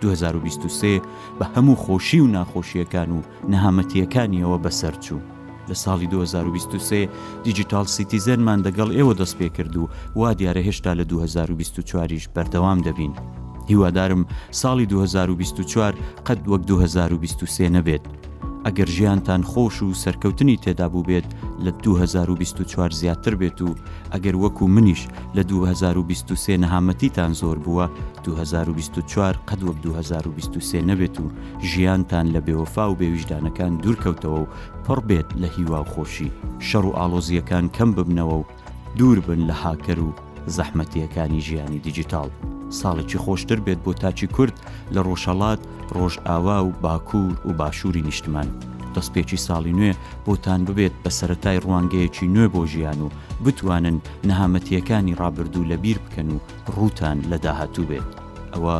دوو هەزار و بیست و سێ بە هەموو خۆشی و ناخۆشییەکان و نەهامەتییەکانییەوە بەسەرچوو. لە ساڵی دوو هەزار و بیست و سێ دیجیتاڵ سیتیزەنمان دەگەڵ ئێوە دەستپێکرد و وا دیارە هێشتا لە دوو هەزار و بیست و چواریش بەردەوام دەبین. هیوادارم ساڵی دوو هەزار و بیست و چوار قەت وەک دوو هەزار و بیست و سێ نەبێت. ئەگەر ژیانتان خۆش و سەرکەوتنی تێدا بووبێت لە 2024 زیاتر بێت و ئەگەر وەکو منیش لە 2023 نەهامەتیتان زۆر بووە 2024 قەد وەک 2023 نەبێت و ژیانتان لە بێوەفا و بێویژدانەکان دوورکەوتەوە و پڕ بێت لە هیوا و خۆشی شەڕ و ئاڵۆزییەکان کەم ببنەوە و دوور بن لە هاکەر و زەحمەتیەکانی ژیانی دیجیتاڵ ساڵێکی خۆشتر بێت بۆ تاکی کورد لە ڕۆژهەڵات ڕۆژئاوا و باکوور و باشووری نیشتمان دەستپێکی ساڵی نوێ بۆتان ببێت بە سەرەتای ڕوانگەیەکی نوێ بۆ ژیان و بتوانن نەهامەتیەکانی ڕابردوو لە بیر بکەن و ڕووتان لە داهاتوو بێت ئەوە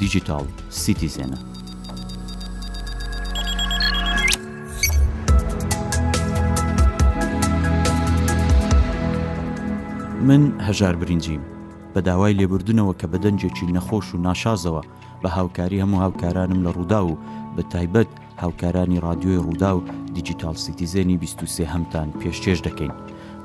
دیجیتاڵ سیتیزێنە. من هەژار برینجیم، بە داوای لێبوردنەوە کە بە دەنگێکی نەخۆش و ناشازەوە بە هاوکاری هەموو هاوکارانم لە ڕووداو و بە تایبەت هاوکارانی ڕادیۆی ڕوودا و دیجیتاڵ سیتیزێنی بیست و سێ هەمتان پێشکێش دەکەین.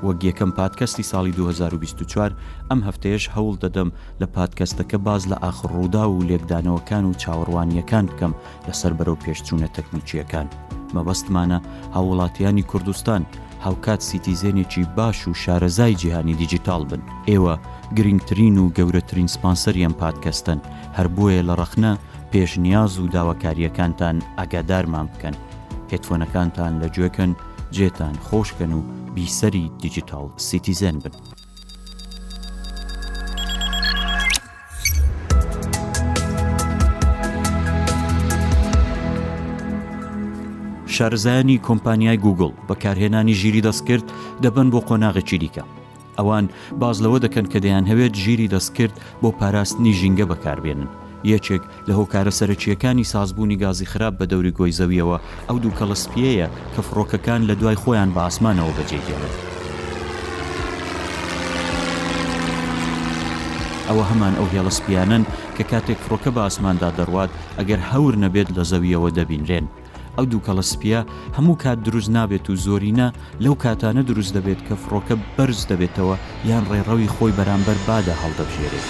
وەک یەکەم پادکەستی ساڵی دوو هەزار و بیست و چوار، ئەم هەفتەیەش هەوڵ دەدەم لە پادکەستەکە باس لە ئاخر ڕووداو و لێکدانەوەکان و چاوەڕوانییەکان بکەم لەسەر بەرەوپێشچوونە تەکنیکییەکان. مەبەستمانە هاووڵاتییانی کوردستان، هاوکات سیتیزێنێکی باش و شارەزای جیهانی دیجیتاڵ بن. ئێوە گرنگترین و گەورەترین سپانسەری ئەم پادکەستەن، هەر بۆیە لە ڕەخنە، پێشنیاز و داواکارییەکانتان ئاگادارمان بکەن. هێدفۆنەکانتان لە گوێکەن، جێتان خۆشکەن و بیسەری دیجیتاڵ سیتیزێن بن. شارەزایانی کۆمپانیای گوگل بەکارهێنانی ژیری دەستکرد دەبن بۆ قۆناغێکی دیکە ئەوان باز لەوە دەکەن کە دەیان هەوێت ژیری دەستکرد بۆ پاراستنی ژینگە بەکاربێنن یەکێک لە هۆکارە سەرەکییەکانی سازبوونی گازی خراپ بە دەوری گۆی زەوییەوە، ئەو دوو کەڵە سپییەیە کە فڕۆکەکان لە دوای خۆیان بە ئاسمانەوە بەجێ دێڵن. ئەوە هەمان ئەو هێڵە سپییانەن کە کاتێک فڕۆکە بە ئاسماندا دەڕوات، ئەگەر هەور نەبێت لە زەوییەوە دەبینرێن. ئەو دووکەڵە سپییە هەموو کات دروست نابێت و زۆرینە لەو کاتانە دروست دەبێت کە فڕۆکە بەرز دەبێتەوە یان ڕێڕەوی خۆی بەرامبەر بادا هەڵدەبژێرێت.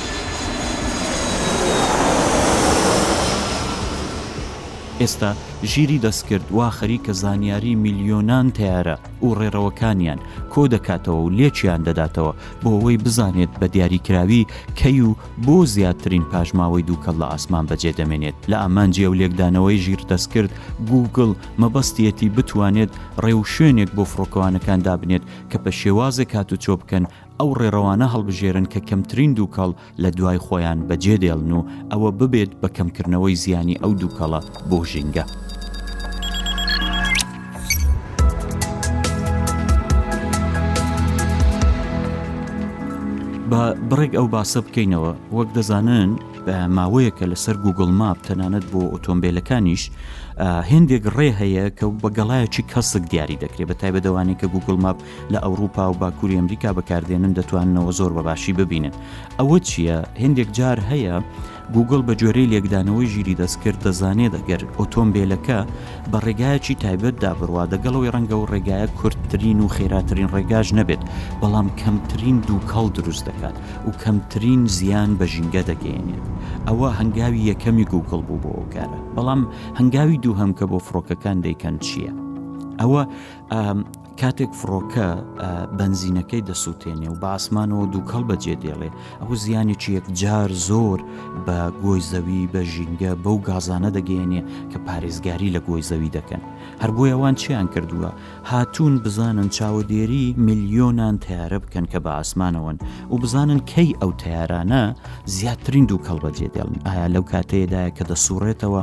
ئێستا ژیری دەستکرد وا خەریکە زانیاری میلیۆنان تەیارە و ڕێڕەوەکانیان کۆدەکاتەوە و لێکیان دەداتەوە بۆ ئەوەی بزانێت بە دیاریکراوی کەی و بۆ زیادترین پاشماوەی دووکەڵ لە ئاسمان بەجێ دەمێنێت لە ئامانجی ئەو لێکدانەوەی ژیر دەستکرد، گووگڵ مەبەستیەتی بتوانێت ڕێوشوێنێک بۆ فڕۆکەوانەکان دابنێت کە بە شێوازێک هاتوچۆ بکەن ئەو ڕێڕەوانە هەڵبژێرن کە کەمترین دووکەڵ لە دوای خۆیان بەجێ دێڵن و ئەوە ببێت بە کەمکردنەوەی زیانی ئەو دووکەڵە بۆ ژینگە. با بڕێک ئەو باسە بکەینەوە وەک دەزانن ماوەیەکە لەسەر گوگل ماپ تەنانەت بۆ ئۆتۆمبیلەکانیش هندێک ڕێ هەیە کە بە گەڵایەکی کەسک دیاری دەکرێت بە تایبە دەوانێت کە گوگل ماپ لە ئەوروپا و باکووری ئەمریکا بەکاردێنن دەتواننەوە زۆر بەباشی ببینن ئەوە چییە هندێک جار هەیە گووگڵ بە گوێرەی لێکدانەوەی ژیری دەستکرد دەزانێت ئەگەر ئۆتۆمبێلەکە بە ڕێگایەکی تایبەتدا بڕوا دەگەڵ ئەوەی ڕەنگە ئەو ڕێگایە کورتترین و خێراترین ڕێگاش نەبێت بەڵام کەمترین دووکەڵ دروست دەکات و کەمترین زیان بە ژینگە دەگەیەنێت ئەوە هەنگاوی یەکەمی گووگڵ بوو بۆ ئەو کارە بەڵام هەنگاوی دووهەم کە بۆ فڕۆکەکان دەیکەن چییە؟ ئەوە کاتێک فڕۆکە بەنزینەکەی دەسووتێنێ و بە ئاسمانەوە دووکەڵ بەجێ دێڵێ ئەو زیانێکی یەکجار زۆر بە گۆی زەوی بە ژینگە بەو گازانە دەگەێنێ کە پارێزگاری لە گۆی زەوی دەکەن هەر بۆ ئەوان چیان کردووە هاتوون بزانن چاوەدێری میلیۆنان تیارە بکەن کە بە ئاسمانەوەن و بزانن کەی ئەو تیارانە زیاترین دووکەڵ بەجێ دێڵن ئایا لەو کاتەیەدایە کە دەسوڕێتەوە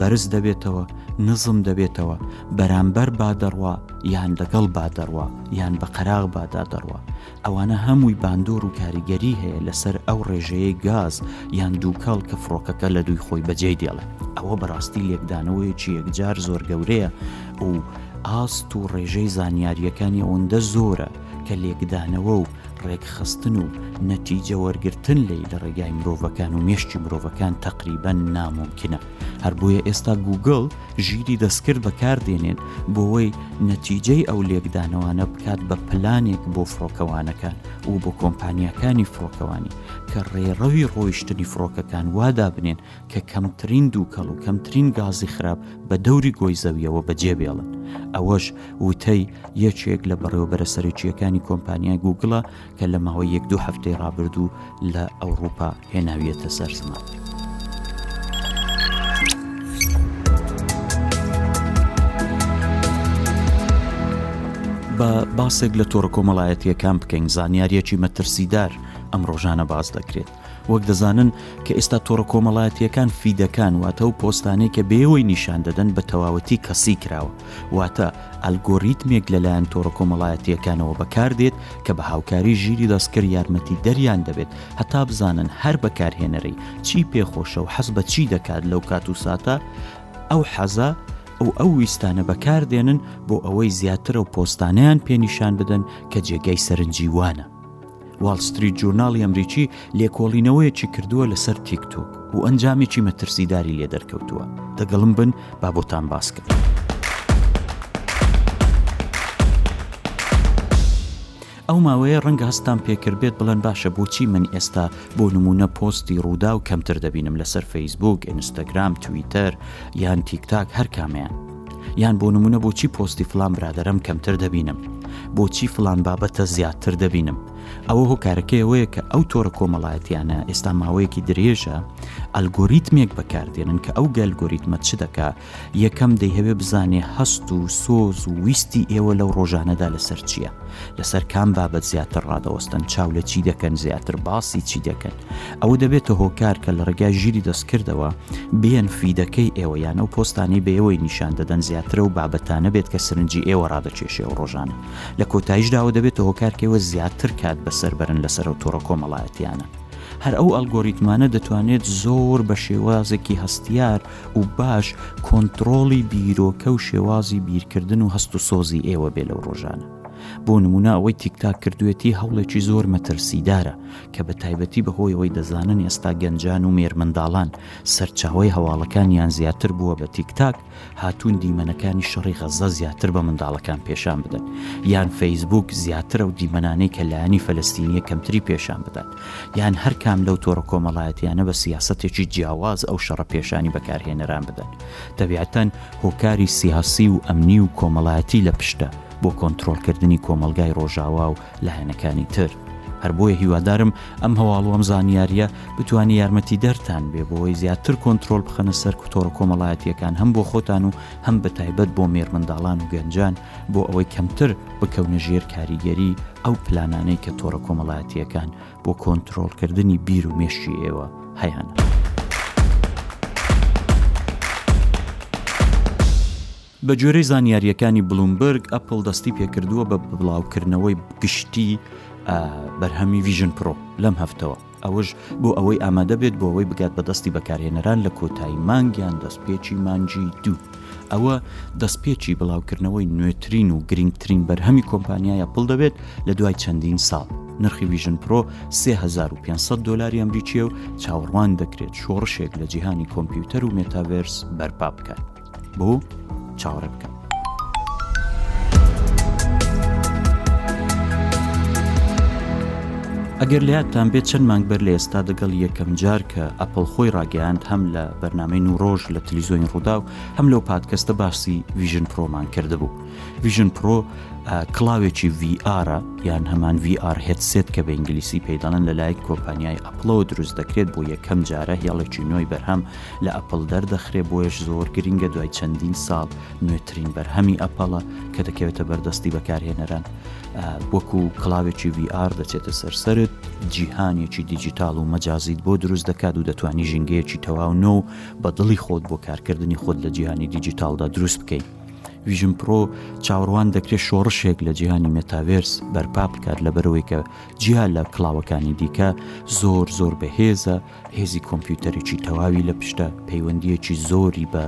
بەرز دەبێتەوە نزم دەبێتەوە بەرامبەر با دەڕوا یان لەگەڵ با دەڕوا یان بە قەراغ بادا دەڕوا ئەوانە هەمووی باندۆر و کاریگەری هەیە لەسەر ئەو ڕێژەیە گاز یان دووکەڵ کە فڕۆکەکە لە دووی خۆی بەجێ دێڵێ ئەوە بەڕاستی لێکدانەوەیەکی یەکجار زۆر گەورەیە و ئاست و ڕێژەی زانیاریەکانی ئەوەندە زۆرە کە لێکدانەوە و ڕێکخستن و نەتیجە وەرگتن لی لە ڕێگای مرۆڤەکان و مێشتی مرۆڤەکان تقریبەن ناممکنە. هەر بۆیە ئێستا گووگڵ ژیری دەستکرد بەکاردێنێت بۆەوەی نەتیجەی ئەو لێکدانەوانە بکات بە پلانێک بۆ فڕۆکەوانەکان و بۆ کۆمپانیەکانی فڕۆکەوانی کە ڕێڕەوی ڕۆیشتنی فڕۆکەکان وادا بنێن کە کەمترین دووکەڵ و کەمترین گازی خراپ بە دەوری گۆی زەویەوە بەجێبێڵن ئەوەش وتەی یەکێک لە بەڕێوەبەرە سەرەکییەکانی کۆمپانیای گووگڵە کە لە ماوەی یەک دوو هەفتەی ڕابردوو لە ئەوروپا هێناویەتە سەر زمان. با باسێک لە تۆڕە کۆمەڵایەتیەکان بکەین زانیاریەکی مەترسیدار ئەم ڕۆژانە باز دەکرێت وەک دەزانن کە ئێستا تۆڕە کۆمەڵایەتیەکان فیدەکان واتە و پۆستانەی کە بێەوەی نیشان دەدەن بە تەواوەتی کەسی کراوە واتە ئەلگۆریتمێک لەلایەن تۆڕە کۆمەڵایەتیەکانەوە بەکاردێت کە بە هاوکاری ژیری دەستکرد یارمەتی دەریان دەبێت هەتا بزانن هەر بەکارهێنەرەی چی پێ خۆشە و حەز بە چی دەکات لەو کات و ساتە ئەو حەزە ئەو ئەو ویستانە بەکاردێنن بۆ ئەوەی زیاترە و پۆستانیان پێنیشان بدەن کە جێگای سەرنجی وانە. واڵستری جورناڵی ئەمریکی لێکۆڵینەوەیەکی کردووە لەسەر تیکتۆک و ئەنجامێکی مەترسیداری لێ دەرکەوتووە دەگەڵم بن با بۆتان باسکرد. ئەو ماوەیە ڕەنگە هەستتان پێکردبێت بڵێن باشە بۆچی من ئێستا بۆ نموونە پۆستی ڕووداو کەمتر دەبینم لەسەر فەیسبووک، ئینستاگرام، تویتەر یان تیکتاک هەر کامەیان؟ یان بۆ نموونە بۆچی پۆستی فڵان برادەرەم کەمتر دەبینم؟ بۆچی فڵان بابەتە زیاتر دەبینم؟ ئەوە هۆکارەکەی ئەوەیە کە ئەو تۆرە کۆمەڵایەتیانە ئێستا ماوەیەکی درێژە ئەلگۆریتمێک بەکاردێنن کە ئەو گەلگۆریتمە چ دەکا یەکەم دەیهەوێ بزانێ هەست و سۆز و ویستی ئێوە لەو ڕۆژانەدا لەسەر چییە؟ لەسەر کام بابەت زیاتر ڕادەوەستن، چاو لە چی دەکەن، زیاتر باسی چی دەکەن؟ ئەوە دەبێتە هۆکار کە لە ڕێگای ژیری دەستکردەوە بێن فیدەکەی ئێوە یان ئەو پۆستانەی بە ئێوەی نیشان دەدەن زیاتر ئەو بابەتانە بێت کە سرنجی ئێوە ڕادەکێشێ ئەو ڕۆژانە. لە کۆتاییشدا ئەوە دەبێتە هۆکار کە ئێوە زیاتر کات بەسەر بەرن لەسەر ئەو تۆڕە کۆمەڵایەتییانە. هەر ئەو ئەڵگۆریتمانە دەتوانێت زۆر بە شێوازێکی هەستیار و باش کۆنتڕۆڵی بیرۆکە و شێوازی بیرکردن و هەست و سۆزی ئێوە بێ لەو ڕۆژانە بۆ نمونە ئەوەی تیکتاک کردوێتی هەوڵێکی زۆر مەترسیدارە کە بە تایبەتی بەهۆیەوەی دەزانن ئێستا گەنجان و مێرمنداڵان سەرچاوی هەواڵەکانیان زیاتر بووە بە تیکتاک هاتوون دیمەنەکانی شەڕی غەزە زیاتر بە منداڵەکان پێشان بدەن یان فەیسبوک زیاترە و دیمەنانەی کە لایەنی فەلستینیە کەمتری پێشان بدات یان هەر کام لەو تۆڕە کۆمەڵایەتییانە بە سیاسەتێکی جیاواز ئەو شەڕە پێشانی بەکارهێنەران بدەن. تەبیعەتەن هۆکاری سیاسی و ئەمنی و کۆمەڵایەتی لە پشتە بۆ کۆنترۆڵکردنی کۆمەڵگای ڕۆژاوا و لایەنەکانی تر. هەر بۆیە هیوادارم ئەم هەواڵ و ئەم زانیارییە بتوانێ یارمەتیدەرتان بێ بۆوەی زیاتر کۆنترۆڵ بخەنە سەر تۆڕە کۆمەڵایەتییەکان هەم بۆ خۆتان و هەم بەتایبەت بۆ مێرمنداڵان و گەنجان بۆ ئەوەی کەمتر بکەونە ژێر کاریگەری ئەو پلانانەی کە تۆڕە کۆمەڵایەتیەکان بۆ کۆنتترۆلکردنی بیر و مێشی ئێوە هەیانە. بە گوێرەی زانیاریەکانی بلومبرگ ئەپل دەستی پێکردووە بە بڵاوکردنەوەی گشتی بەرهەمی ویژن پرۆ لەم هەفتەوە ئەوەش بۆ ئەوەی ئامادە بێت بۆ ئەوەی بگات بە دەستی بەکارهێنەران لە کۆتایی مانگ یان دەستپێکی مانگی دوو ئەوە دەستپێکی بڵاوکردنەوەی نوێترین و گرنگترین بەرهەمی کۆمپانیای ئەپڵ دەبێت لە دوای چەندین ساڵ نرخی ویژن پرۆ 3500 دلاری ئەمریکیە و چاوەڕوان دەکرێت شۆڕشێک لە جیهانی کۆمپیوتەر و مێتاڤێرس بەرپا بکات بۆ چاوەڕێ بکەن. ئەگەر لاتان بێت چەند مانگ بەر لە ئێستا دەگەڵ یەکەم جار کە ئەپل خۆی ڕاگەیاند هەم لە بەرنمەی نوڕۆژ لە تلیزۆین ڕوودا و هەم لەو پادکەستە باسی ویژن پرۆمان کردبوو ویژن پرۆ کلااوێکی VR یان هەمان VR هێتسێت کە بە ئینگلیسی پێداڵن لەلایەک کۆمپانیای ئەپلەوە دروست دەکرێت بۆ یەکەم جارە هێڵێکی نوۆی بەرهەم لە ئەپڵ دەردەخرێ بۆیەش زۆر گرینگە دوای چەندین ساڵ نوێترین بەرهەمی ئەپەڵە کە دەکەوێتە بەردەستی بەکارهێنەران وەکو کڵاوێکی VR دەچێتە سەرسرت جیهانێکی دیجیتال و مەجازیت بۆ دروست دەکات و دەتوانی ژینگەیەکی تەواو نۆ و بە دڵی خۆت بۆ کارکردنی خۆت لە جیهانی دیجیتالدا دروست بکەیت ویژن پرۆ چاوەڕوان دەکرێت شۆڕشێک لە جیهانی مێتاڤێرس بەرپا بکات لە بەرەوەی کە جیا لە کڵاوەکانی دیکە زۆر زۆر بەهێزە هێزی کۆمپیوتەرێکی تەواوی لە پشتە پەیوەندیەکی زۆری بە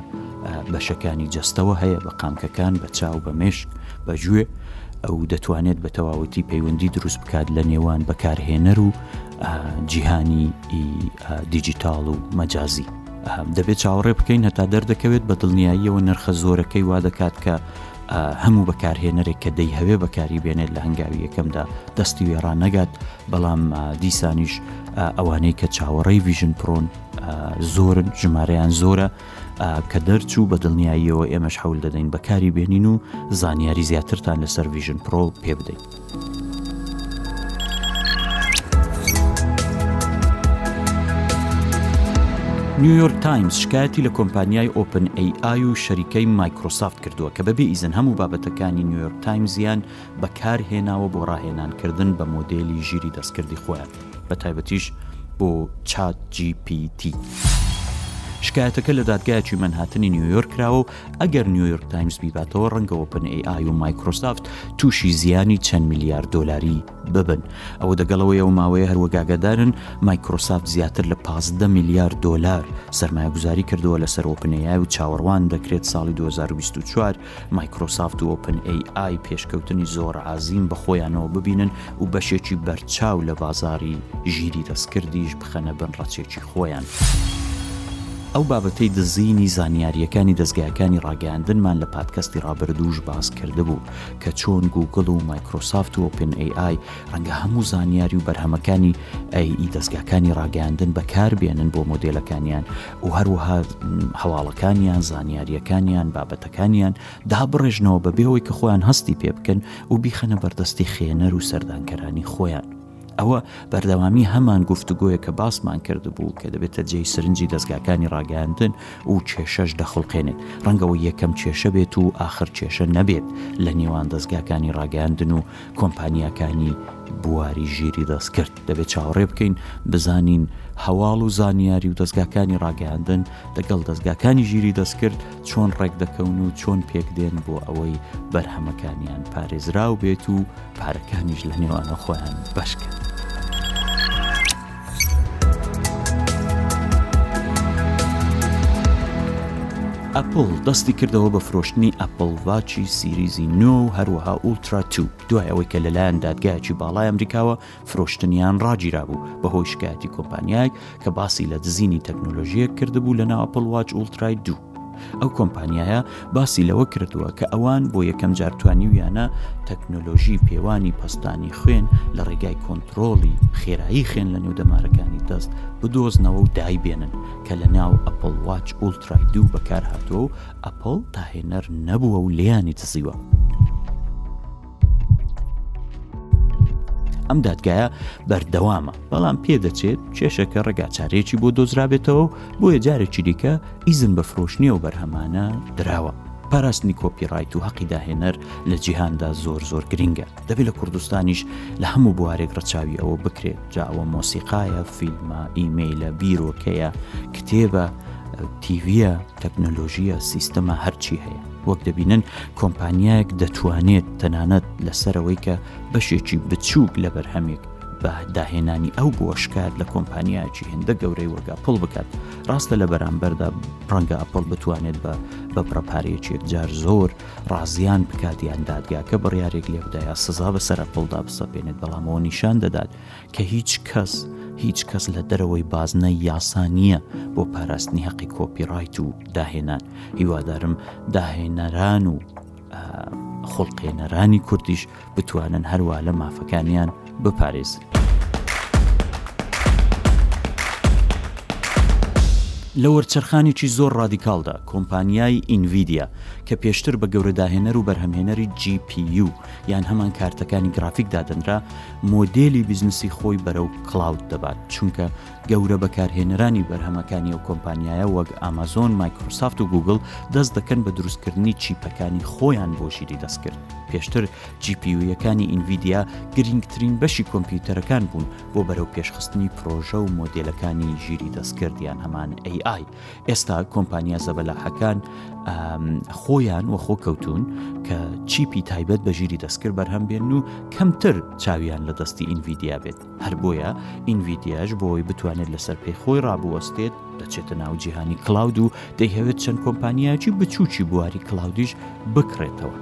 بەشەکانی جەستەوە هەیە بە قامکەکان بە چاو بە مێشک بە گوێ ئەو دەتوانێت بە تەواوەتی پەیوەندی دروست بکات لە نێوان بەکارهێنەر و جیهانی دیجیتال و مەجازی دەبێت چاوەڕێ بکەین هەتا دەردەکەوێت بە دڵنیاییەوە نرخە زۆرەکەی وا دەکات کە هەموو بەکارهێنەرێک کە دەی هەوێ بەکاری بێنێت لە هەنگاوی یەکەمدا دەستی وێڕان نەگات بەڵام دیسانیش ئەوانەی کە چاوەڕێی ڤژن پرۆن زۆرن ژمارەیان زۆرە کە دەرچوو بە دڵنیاییەوە ئێمەش حول دەدەین بەکاری بێنین و زانیاری زیاترتان لەسەر ڤژن پرۆ پێ بدەین. نیویۆرک تایمز شکایەتی لە کۆمپانیای ئۆپن ئەی ئای و شەریکەی مایکرۆسافت کردووە کە بەبێ ئیزن هەموو بابەتەکانی نیویۆرک تایمزیان بەکار هێناوە بۆ ڕاهێنان کردن بە مۆدێلی ژیری دەستکردی خۆیان بە تایبەتیش بۆ چات جی پی تی. شکایەتەکە لە دادگایەکی مەنهاتنی نیویۆرک کراوە و ئەگەر نیویۆرک تایمز بیباتەوە ڕەنگەوە پن ئەی ئای و مایکرۆسافت تووشی زیانی چەند میلیارد دۆلاری ببن ئەوە دەگەڵەوەی ئەو ماوەیە هەروەگاگەدارن مایکرۆسافت زیاتر لە 15 میلیارد دۆلار سرمایە گوزاری کردووە لەسەر ئۆپنەیای و چاوەڕوان دەکرێت ساڵی 2024 مایکرۆسافت و ئۆپن ئەی ئای پێشکەوتنی زۆر عەزیم بە خۆیانەوە ببینن و بەشێکی بەرچاو لە بازاڕی ژیری دەستکردیش بخەنە بن ڕەچێکی خۆیان. ئەو بابەتەی دزینی زانیارییەکانی دەزگایەکانی ڕاگەیاندنمان لە پادکەستی ڕابردووش باس کردبوو کە چۆن گووگڵ و مایکرۆسافت و ئۆپن ئەی ئای ڕەنگە هەموو زانیاری و بەرهەمەکانی ئەی ئی دەزگاکانی ڕاگەیاندن بەکار بێنن بۆ مۆدێلەکانیان و هەروەها هەواڵەکانیان زانیارییەکانیان بابەتەکانیان دابڕێژنەوە بەبێ ئەوەی کە خۆیان هەستی پێ بکەن و بیخەنە بەردەستی خێنەر و سەردانکەرانی خۆیان ئەوە بەردەوامی هەمان گفتوگۆیە کە باسمان کردبوو کە دەبێتە جێی سرنجی دەستگاکانی ڕاگەاندن و کێشەش دەخڵقێنێت ڕەنگەوە یەکەم کێشە بێت و ئاخر کێشە نەبێت لە نێوان دەستگاکانی ڕاگەاندن و کۆمپانیاکانی بواری ژیری دەستکرد. دەبێت چاوەڕێ بکەین بزانین هەواڵ و زانیاری و دەستگاکانی ڕاگەیاندن لەگەڵ دەستگاکانی ژیری دەستکرد چۆن ڕێک دەکەون و چۆن پێکدێن بۆ ئەوەی بەرهەمەکانیان پارێزراو بێت و پارەکانیش لە نێوانە خۆیان بەشکرد. ئەپل دەستی کردەوە بە فرۆشتنی ئەپل ڤچی سیریزی نۆ و هەروەها ئولترا تو دوای ئەوەی کە لەلایەن دادگایەکی باڵای ئەمریکاوە فرۆشتنیان ڕاگیرابوو بەهۆی شکایەتی کۆمپانیایك کە باسی لە دزینی تەکنۆلۆژیەک کردبوو لە ناوپڵ واچ ئولترای دوو ئەو کۆمپانیایە باسی لەوە کردووە کە ئەوان بۆ یەکەم جارتوانیویانە تەکنۆلۆژی پێوانی پەستانی خوێن لە ڕێگای کۆنتترۆڵی خێرایی خوێن لە نێو دەمارەکانی دەست بدۆزنەوە و دایبێنن کە لە ناو ئەپل واچ ئولترای دوو بەکار هاتووە و ئەپڵ داهێنەر نەبووە و لێیانی دزیوە. ئەم دادگایە بەردەوامە بەڵام پێدەچێت کێشەکە ڕێگاچارێکی بۆ دۆزرابێتەوە بۆیە جارێکی دیکە ئیزن بە فرۆشتنی و بەرهەمانە دراوە پاراستنی کۆپی ڕایت و هەقی داهێنەر لە جیهاندا زۆر زۆر گرنگە دەبێت لە کوردستانیش لە هەموو بوارێک ڕەچاوی ئەوە بکرێت جا ئەوە مۆسیقایە فیلمە ئیمەیلە بیرۆکەیە کتێبە تیڤە تەکنەلۆژیە سیستەما هەرچی هەیە وەک دەبینن کۆمپانیایەک دەتوانێت تەنانەت لەسەرەوەی کە بەشێکی بچووک لە بەرهەمێک بە داهێنانی ئەو بۆشکات لە کۆمپانیایکی هێندە گەورەی وەگا پڵ بکات ڕاستە لە بەرامبەردا ڕەنگە ئەپڵ بتوانێت بە بە پڕپارەیەکێک جار زۆر ڕازیان بکات یان دادگاکە بڕیارێک لێ بدە یا سزا بەسەر ئەپڵدا بسەپێنێت بەڵام ئەوە نیشان دەدات کە هیچ کەس هیچ کەس لە دەرەوەی بازنە یاسا نییە بۆ پاراستنی هەقی کۆپی ڕایت و داهێنان هیوادارم داهێنەران و خۆڵقێنەرانی کوردیش بتوانن هەروا لە مافەکانیان بپارێزن. لە وەرچەرخانێکی زۆر ڕادیکاڵدا، کۆمپانیای ئینڤیدیا کە پێشتر بە گەورە داهێنەر و بەرهەمهێنەری GPU یان هەمان کارتەکانی گرافیک دادەنرا، مۆدێلی بیزنسی خۆی بەرەو کڵاود دەبات، چونکە گەورە بەکارهێنەرانی بەرهەمەکانی ئەو کۆمپانیایە وەک ئامازۆن، مایکرۆسافت و گووگڵ دەست دەکەن بە دروستکردنی چیپەکانی خۆیان بۆ ژیری دەستکرد. پێشتر جیپیویەکانی ئینڤیدیا گرنگترین بەشی کۆمپیوتەرەکان بوون بۆ بەرەوپێشخستنی پرۆژە و مۆدێلەکانی ژیری دەستکرد یان هەمان AI. ئێستا کۆمپانیا زەبەلاحەکان خۆیان وەخۆ کەوتوون کە چیپی تایبەت بە ژیری دەستکرد بەرهەم بێن و کەمتر چاویان لە دەستی ئینڤیدیا بێت. هەر بۆیە ئینڤیدیاش بۆی بتوانێت لەسەر پێی خۆی ڕابوەستێت دەچێتە ناو جیهانی کلااود و دەیهەوێت چەند کۆمپانیاکی بچووکی بواری کلااودیش بکڕێتەوە.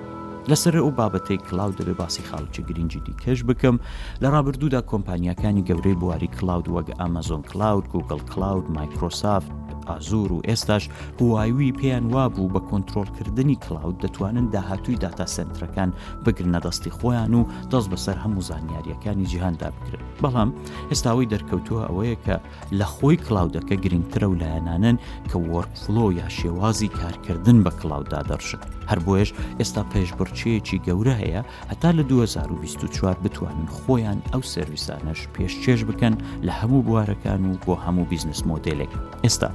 لەسەر ئەو بابەتەی کلااو دەبێ باسی خاڵکی گرنگی دیکەش بکەم لە ڕابردوودا کۆمپانیەکانی گەورەی بواری کلااود وەک ئامازۆن کلااود گوگل کلااود مایکرۆسافت ئازور و ئێستاش هوواوی پێیان وابوو بە کۆنتترۆلکردنی کلااود دەتوانن داهاتووی داتا سنترەکان بگرنە دەستی خۆیان و دەست بەسەر هەموو زانیارییەکانی جیهاندا بکرن بەڵام ئێستاوەی دەرکەوتووە ئەوەیە کە لە خۆی کلااودەکە گرنگترە و لایەنانن کە وەرفلۆ یا شێوازی کارکردن بە کلااودا دەڕشن هەر بۆیش ئێستا پێشبڕچەیەکی گەورە هەیە هەتا لە 2024 بتوانن خۆیان ئەو سرویسانەش پێشچێش بکەن لە هەموو بوارەکان و بۆ هەموو بیزنس مۆدلێک ئێستا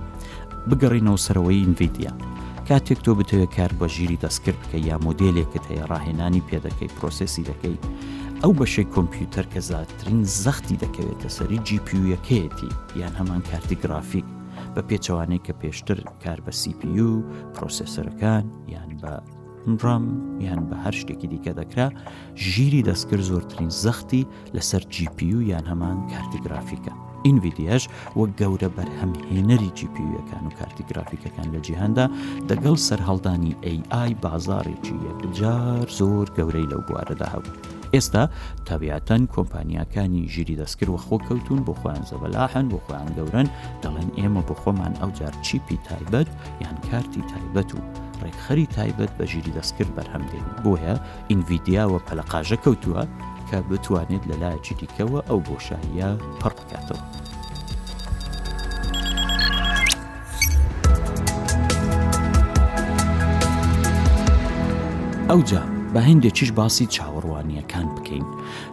بگەڕێینەوە سەرەوەی ئینڤیدیا کاتێک تۆ بتەوێت کار بە ژیری دەستکرد بکە یا مۆدلێکت هەیە ڕاهێنانی پێدەکەی پرۆسسی دەکەی ئەو بەشەی کۆمپیوتەر کە زیاترین زەختی دەکەوێتە سەری جیپیویەکەیەتی یان هەمان کارتی گرافیک بە پێچەوانەی کە پێشتر کار بە سیPU پرۆسسەرەکان یان بە ڕم یان بە هەر شتێکی دیکە دەکرا ژیری دەستکرد زۆرترین زەختی لەسەر GPU یان هەمان کارتی گرافیکە ئینڤیدیاش وەک گەورە بەرهەمهێنەری GPUەکان و کارتی گرافیکەکان لە جیهاندا دەگەڵ سەرهەڵدانی AI بازارێکی یەکجار زۆر گەورەی لەو بوارەدا هەبوو ئێستا تابیاتەن کۆمپانیاکانی ژیری دەستکرد وە خۆ کەوتون بۆ خۆیان زەبەلاحن بۆ خۆیان گەورن دەڵێن ئێمە بۆ خۆمان ئەو جار چیپی تایبەت یان کارتی تایبەت و ڕێکخەری تایبەت بە ژیری دەستکرد بەرهەم دێن بۆیە ئینڤیدیاوە پەلەقاژە کەوتووە کە بتوانێت لە لایەکی دیکەوە ئەو بۆشاییە پڕ بکاتەوە. ئەوجا با هێندێکیش باسی چاوەڕوانییەکان بکەین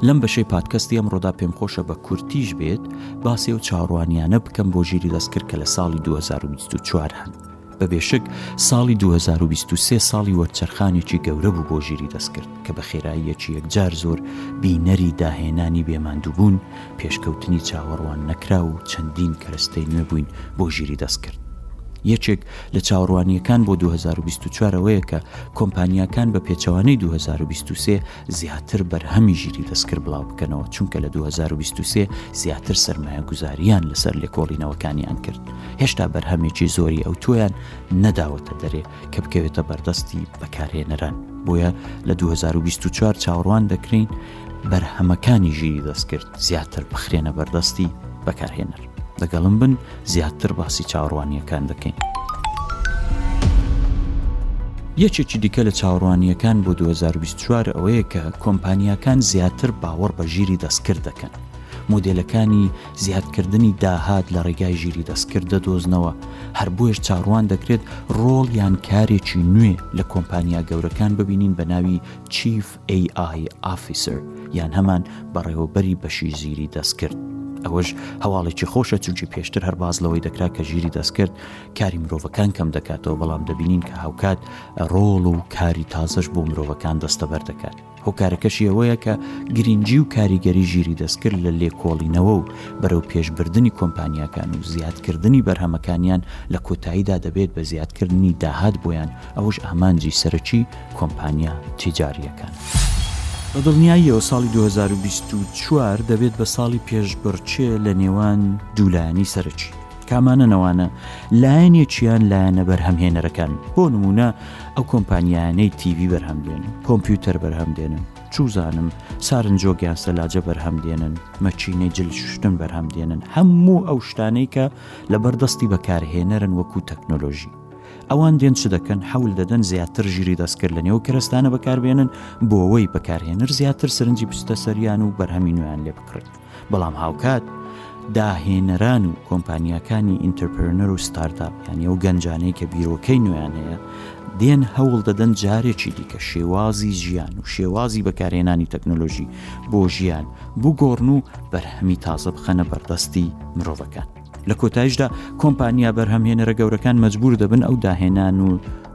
لەم بەشەی پادکەستی ئەمڕۆدا پێم خۆشە بە کورتیش بێت باسی و چاڕوانیانە بکەم بۆ ژیری دەستکرد کە لە ساڵی 2024 هەن بە بێشک ساڵی 2023 ساڵی وەرچەرخانێکی گەورە بوو بۆ ژیری دەستکرد کە بە خێراییەکی یەکجار زۆر بینەری داهێنانی بێماندووبوون پێشکەوتنی چاوەڕوان نەکرا و چەندین کەرەستەی نوێ بووین بۆ ژیری دەستکرد یەکێک لە چاوەڕوانیەکان بۆ 2024ەوەیە کە کۆمپانیاکان بە پێچەوانەی 2023 زیاتر بەرهەمی ژیری دەستکرد بڵاوبکەنەوە، چونکە لە دوو هەزار و بیست و سێ زیاتر سەرمایەگوزارییان لەسەر لێکۆڵینەوەکانیان کرد، هێشتا بەرهەمێکی زۆری ئەوتۆیان نەداوەتە دەرێ کە بکەوێتە بەردەستی بەکارهێنەران، بۆیە لە دوو هەزار و بیست و چوار چاوەڕوان دەکرێین بەرهەمەکانی ژیری دەستکرد زیاتر بخرێنە بەردەستی بەکارهێنەر. لەگەڵم بن زیاتر باسی چاوەڕوانییەکان دەکەین. یەکێکی دیکە لە چاوەڕوانییەکان بۆ 2024 ئەوەیە کە کۆمپانیاکان زیاتر باوەڕ بە ژیری دەستکرد دەکەن. مۆدێلەکانی زیادکردنی داهات لە ڕێگای ژیری دەستکرد دەدۆزنەوە هەر بۆیش چاڕوان دەکرێت ڕۆڵ یان کارێکی نوێ لە کۆمپانیا گەورەکان ببینین بە ناوی چیف AI Officer، یان هەمان بەڕێوەبەری بەشی ژیری دەستکرد. ئەوەش هەواڵێکی خۆشە، چونکی پێشتر هەر باس لەوەی دەکرا کە ژیری دەستکرد کاری مرۆڤەکان کەم دەکاتەوە، بەڵام دەبینین کە هاوکات ڕۆڵ و کاری تازەش بۆ مرۆڤەکان دەستەبەر دەکات. هۆکارەکەشی ئەوەیە کە گرنگی و کاریگەری ژیری دەستکرد لە لێکۆڵینەوە و بەرەوپێشبردنی کۆمپانیاکان و زیادکردنی بەرهەمەکانیان لە کۆتاییدا دەبێت بە زیادکردنی داهات بۆیان ئەوەش ئامانجی سەرەکی کۆمپانیا تیجارییەکانە. بە دڵنیاییەوە ساڵی دوو هەزار و بیست و چوار دەبێت بە ساڵی پێشبڕکێ لە نێوان دوو لایەنی سەرەکی. کامانەن ئەوانە؟ لایەنێکیان لایەنە بەرهەمهێنەرەکان، بۆ نموونە ئەو کۆمپانیایانەی تیڤی بەرهەم دێنن، کۆمپیوتەر بەرهەم دێنن، چوزانم، سارنجۆک یان سەلاجە بەرهەم دێنن، مەکینەی جل شوشتن بەرهەم دێنن، هەموو ئەو شتانەی کە لەبەر دەستی بەکارهێنەرن وەکوو تەکنۆلۆژی. ئەوان دێن چ دەکەن حەول دەدەن زیاتر ژیری دەستکرد لە نێو کەرەستانە بەکاربێنن بۆەوەی بەکارهێنەر زیاتر سرنجی بستە سەریان و بەرهەمی نوێیان لێ بکڕن بەڵام هاوکات داهێنەران و کۆمپانیاکانی ئینتەرپرنەر و ستارتاپ یانی و گەنجانەی کە بیرۆکەی نوێیان هەیە دێن هەوڵ دەدەن جارێکی دیکە شێوازی ژیان و شێوازی بەکارهێنانی تەکنۆلۆژی بۆ ژیان بگۆڕن و بەرهەمی تازە بخەنە بەردەستی مرۆڤەکان. لە کۆتایشدا کۆمپانیا بەرهەمهێنەرە گەورەکان مەجبور دەبن ئەو داهێنان و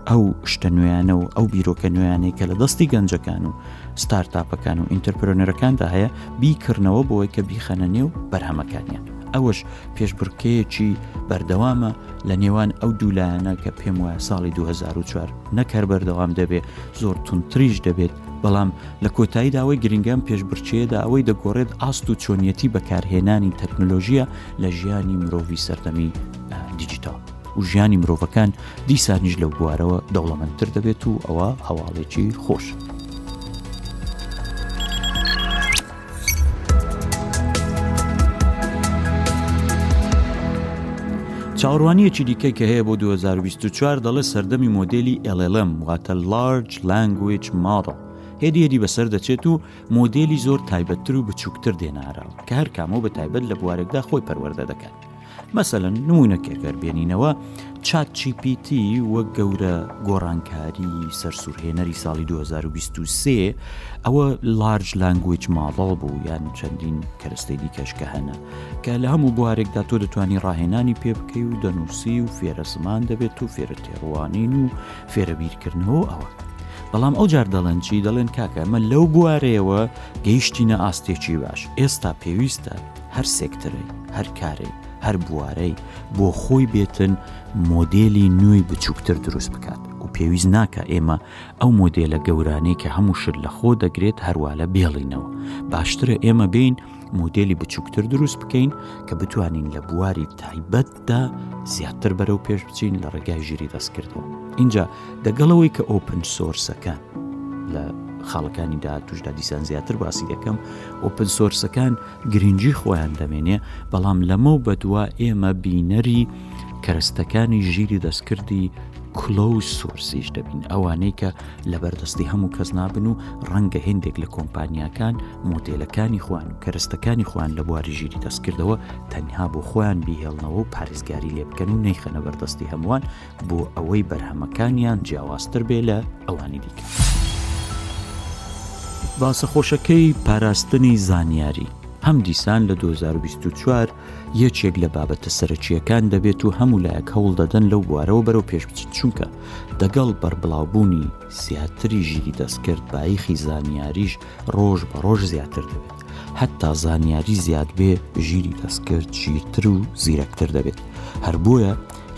ئەو شتە نوێیانە و ئەو بیرۆکە نوێیانەی کە لە دەستی گەنجەکان و ستارتاپەکان و ئینتەرپرۆنەرەکاندا هەیە بیکردنەوە بۆی کە بیخەنە نێو بەرهەمەکانیان ئەوەش پێشبڕکەیەکی بەردەوامە لە نێوان ئەو دوولایەنە کە پێم وایە ساڵی 2004 نەکەر بەردەوام دەبێت زۆر تونتریش دەبێت بەڵام لە کۆتاییدا ئەوەی گرنگە ئەم پێشبڕکێیەدا ئەوەی دەگۆڕێت ئاست و چۆنیەتی بەکارهێنانی تەکنۆلۆژیە لە ژیانی مرۆڤی سەردەمی دیجیتال و ژیانی مرۆڤەکان دیسانیش لەو بوارەوە دەوڵەمەندتر دەبێت و ئەوە هەواڵێکی خۆش. چاوەڕوانییەکی دیکەی کە هەیە بۆ 2024 دەڵێ سەردەمی مۆدلی LLM واتە لارج لانگویج ماڕە هێدی هێدی بەسەر دەچێت و مۆدلی زۆر تایبەتتر و بچووکتر دێناراوە کە هەر کامەوە بە تایبەت لە بوارێکدا خۆی پەروەەردە دەکات مەسەلەن نموونەک ئەگەر بێنینەوە، چات جی پی تی وەک گەورە گۆڕانکاری سەرسوورهێنەری ساڵی دوو هەزار و بیست و سێ ئەوە لارج لانگویج ماڵەڵ بوو یان چەندین کەرەستەی دیکەش کە هەنە کە لە هەموو بوارێکدا تۆ دەتوانی ڕاهێنانی پێ بکەی و دەنووسی و فێرە زمان دەبێت و فێرە تێڕوانین و فێرە بیرکردنەوە ئەوە بەڵام ئەو جار دەڵێن چی دەڵێن کاکە ئەمە لەو بوارەیەوە گەیشتینە ئاستێکی باش ئێستا پێویستە هەر سێکتەرەی، هەر کارەی، هەر بوارەی بۆ خۆی بێتن مۆدێلی نوێی بچووکتر دروست بکات و پێویست ناکە ئێمە ئەو مۆدێلە گەورانەی کە هەموو شت لە خۆ دەگرێت هەروالە بێڵینەوە باشترە ئێمە بین مۆدێلی بچووکتر دروست بکەین کە بتوانین لە بواری تایبەت دا زیاتر بەرەو پێش بچین لە ڕێگای ژیری دەستکردەوە اینجا دەگەڵەوەی کە ئۆپن سۆرسەکان لە خاڵەکانی داهاتوشدا دیسان زیاتر باسی دەکەم ئۆپن سۆرسەکان گرنگجی خۆیان دەمێنێ بەڵام لەمە و بەدوا ئێمە بینەری کەرستەکانی ژیری دەستکردی کلۆ سۆرسیش دەبین ئەوانەی کە لە بەردەستی هەموو کەس نابن و ڕەنگە هێندێک لە کۆمپانیاکان مۆدێلەکانی خۆیان و کەرستەکانی خۆیان لە بواری ژیری دەستکردەوە تەنها بۆ خۆیان بیهێڵنەوە و پارێزگاری لێ بکەن و نەیخەنە بەردەستی هەمووان بۆ ئەوەی بەرهەمەکانیان جیاوازتر بێ لە ئەوانی دیکە. باسە خۆشەکەی پاراستنی زانیاری هەم دیسان لە 2024 یەکێک لە بابەتە سەرەکیەکان دەبێت و هەموو لایەک هەوڵ دەدەن لەو بوارەوە بەرەو پێش بچیت چونکە دەگەڵ بەربڵاوبوونی زیاتری ژیری دەستکرد بایخی زانیاریش ڕۆژ بە ڕۆژ زیاتر دەبێت هەتا زانیاری زیاد بێ ژیری دەستکرد ژیرتر و زیرەکتر دەبێت هەر بۆیە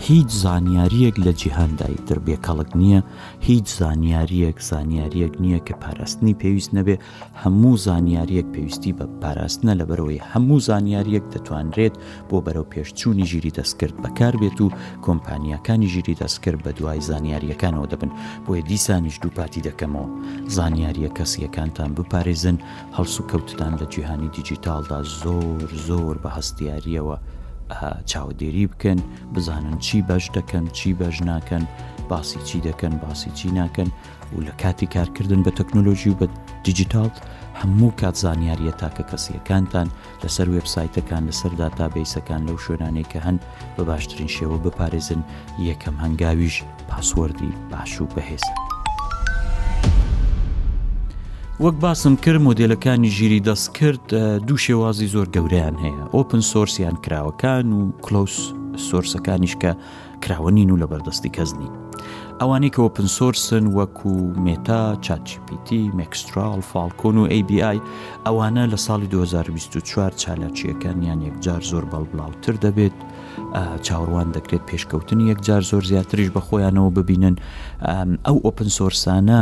هیچ زانیاریەک لە جیهاندای تر بێ کەڵک نییە هیچ زانیاریەک زانیاریەک نییە کە پاراستنی پێویست نەبێ هەموو زانیاریەک پێویستی بە پاراستنە لەبەرەوەی هەموو زانیاریەک دەتوانرێت بۆ بەرەوپێشچوونی ژیری دەستکرد بەکاربێت و کۆمپانیاکانی ژیری دەستکرد بە دوای زانیارییەکانەوە دەبن بۆیە دیسانیش دووپاتی دەکەمەوە زانیارییە کەسییەکانتان بپارێزن هەڵسوکەوتتان لە جیهانی دیجیتالدا زۆر زۆر بە هەستیارییەوە چاودێری بکەن بزانن چی بەش دەکەن چی بەش ناکەن باسی چی دەکەن باسی چی ناکەن و لە کاتی کارکردن بە تەکنۆلۆژی و بە دیجیتال هەموو کات زانیاریە تاکە کەسیەکانتان لەسەر وێبسایتەکان، لەسەر داتابەیسەکان، لەو شوێنانەی کە هەن بە باشترین شێوە بپارێزن، یەکەم هەنگاویش پاسوەردی باش و بەهێزە. وەک باسم کرد مۆدلەکانی ژیری دەست کرد دوو شێوازی زۆر گەوریان هەیە ئۆپن سۆرسیان کراوەکان و کلۆس سۆرسەکانیش کە کراوە نین و لە بەردەستی کەس نین ئەوانەی کە ئۆپن سۆرسن وەکو مێتا چاچیپیتی مێکسترال فالکۆن و ABI ئەوانە لە ساڵی 2024 چالاکیەکانیان یەکجار زۆر بەڵبڵاوتر دەبێت چاوەڕوان دەکرێت پێشکەوتنی یەکجار زۆر زیاتریش بە خۆیانەوە ببینن ئەو ئۆپن سۆرسانە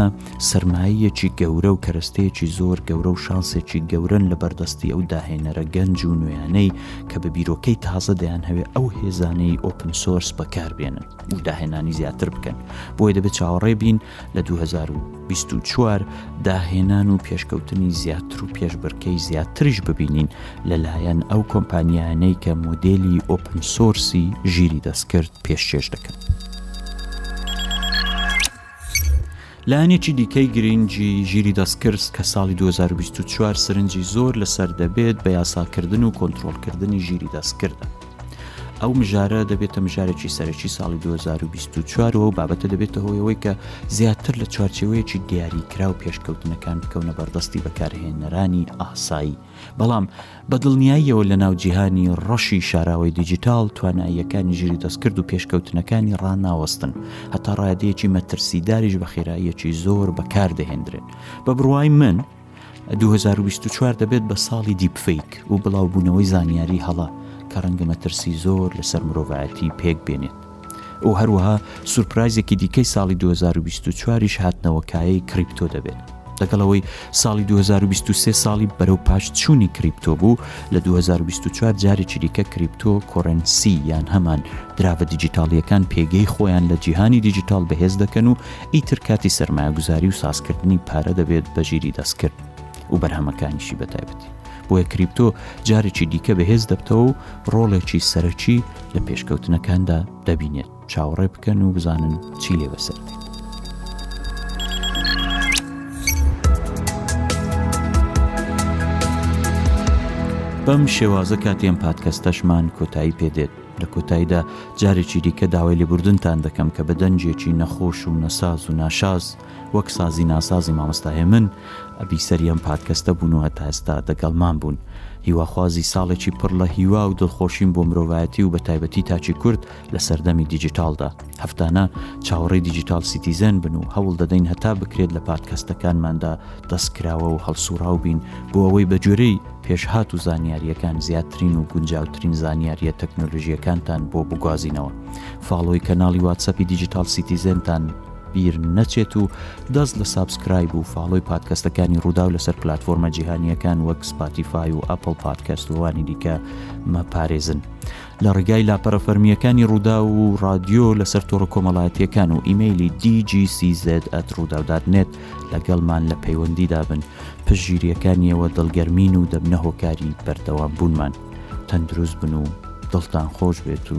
سەرمایەیەکی گەورە و کەرەستەیەکی زۆر گەورە و شانسێکی گەورەن لە بەردەستی ئەو داهێنەرە گەنج و نوێیانەی کە بە بیرۆکەی تازە دەیانهەوێ ئەو هێزانەی ئۆپن سۆرس بەکاربێنن و داهێنانی زیاتر بکەن بۆیە دەبێت چاوەڕێ بین لە 2024 داهێنان و پێشکەوتنی زیاتر و پێشبرکەی زیاتریش ببینین لەلایەن ئەو کۆمپانیانەی کە مۆدێلی ئۆپن سۆرسی ژیری دەستکرد پێشکێش دەکەن. لایەنێکی دیکەی گرینگی ژیری دەستکرد کە ساڵی دوو هەزار و بیست و چوار سرنجی زۆر لەسەر دەبێت بە یاساکردن و کۆنترۆڵکردنی ژیری دەستکردە. ئەو مژارە دەبێتە مژارێکی سەرەکی ساڵی 2024 و بابەتە دەبێتە هۆیەوەی کە زیاتر لە چوارچێوەیەکی دیاریکراو پێشکەوتنەکان بکەونە بەردەستی بەکارهێنەرانی ئاسایی بەڵام بە دڵنیاییەوە لە ناو جیهانی ڕەشی شاراوەی دیجیتال تواناییەکانی ژیری دەستکرد و پێشکەوتنەکانی ڕناوەستن هەتا ڕادەیەکی مەترسیداریش بە خێراییەکی زۆر بەکاردەهێندرێن بە بڕوای من 2024 دەبێت بە ساڵی دیپفیک و بڵاوبوونەوەی زانیاری هەڵە کە ڕەنگە مەترسی زۆر لەسەر مرۆڤایەتی پێک بێنێت و هەروەها سورپرایزێکی دیکەی ساڵی 2024یش هاتنەوە کایەی کریپتۆ دەبێت لەگەڵ ئەوەی ساڵی 2023 ساڵی بەرەو پاش چوونی کریپتۆ بوو لە 2024 جارێکی دیکە کریپتۆ کۆرنسی یان هەمان دراڤە دیجیتاڵیەکان پێگەی خۆیان لە جیهانی دیجیتال بەهێز دەکەن و ئیتر کاتی سرمایهگوزاری و سازکردنی پارە دەبێت بەژیری دەستکرد و بەرهەمەکانیشی بەتایبەتی بۆیە کریپتۆ جارێکی دیکە بەهێز دەبتەوە و ڕۆڵێکی سەرەکی لە پێشکەوتنەکاندا دەبینێت چاوەڕێ بکەن و بزانن چی لێ بەسەر بێت بەم شێوازە کاتێم پادکەستەشمان کۆتایی پێدێت لە کۆتاییدا جارێکی دیکە داوای لێبوردنتان دەکەم کە بە دەنجێکی نەخۆش و نەساز و ناشاز وەک سازی ناسازی مامۆستا هێمن بیسەری ئەم پادکەستە بوون و هەتا ئێستا دەگەڵمان بوون هیواخوازی ساڵێکی پڕ لە هیوا و دڵخۆشیم بۆ مرۆڤایەتی و بە تایبەتی تاچی کورد لە سەردەمی دیجیتالدا هەفتانە چاوەڕی دیجیتال سیتیزن بن و هەوڵ دەدەین هەتا بکرێت لە پادکەستەکانماندا دەستکراوە و هەڵسوڕاو بین بۆ ئەوەی بە جۆرەی پێشهات و زانیاریەکان زیاترین و گونجاوترین زانیاریە تەکنۆلژیەکانتان بۆ بگوازینەوە فاڵۆی کەناڵی واتسەپی دیجیتال سیتیزنتان بیر نەچێت و دەست لە سابسکرایب و فاڵۆی پادکەستەکانی ڕووداو لەسەر پلاتفۆرمە جیهانیەکان وەک سپاتیفای و ئەپل پادکەست ووانی دیکە مەپارێزن لە ڕێگای لاپەرە فەرمیەکانی ڕوودا و ڕادیۆ لەسەر تۆڕە کۆمەڵایەتیەکان و ئیممەلی DGCZ ئەت ڕووداودات نێت لەگەڵمان لە پەیوەندیدا بن پژگیریەکانیەوە دڵگەرمین و دەبنە هۆکاری بەردەوام بوونمان تەندروست بن و دڵتان خۆش بێت و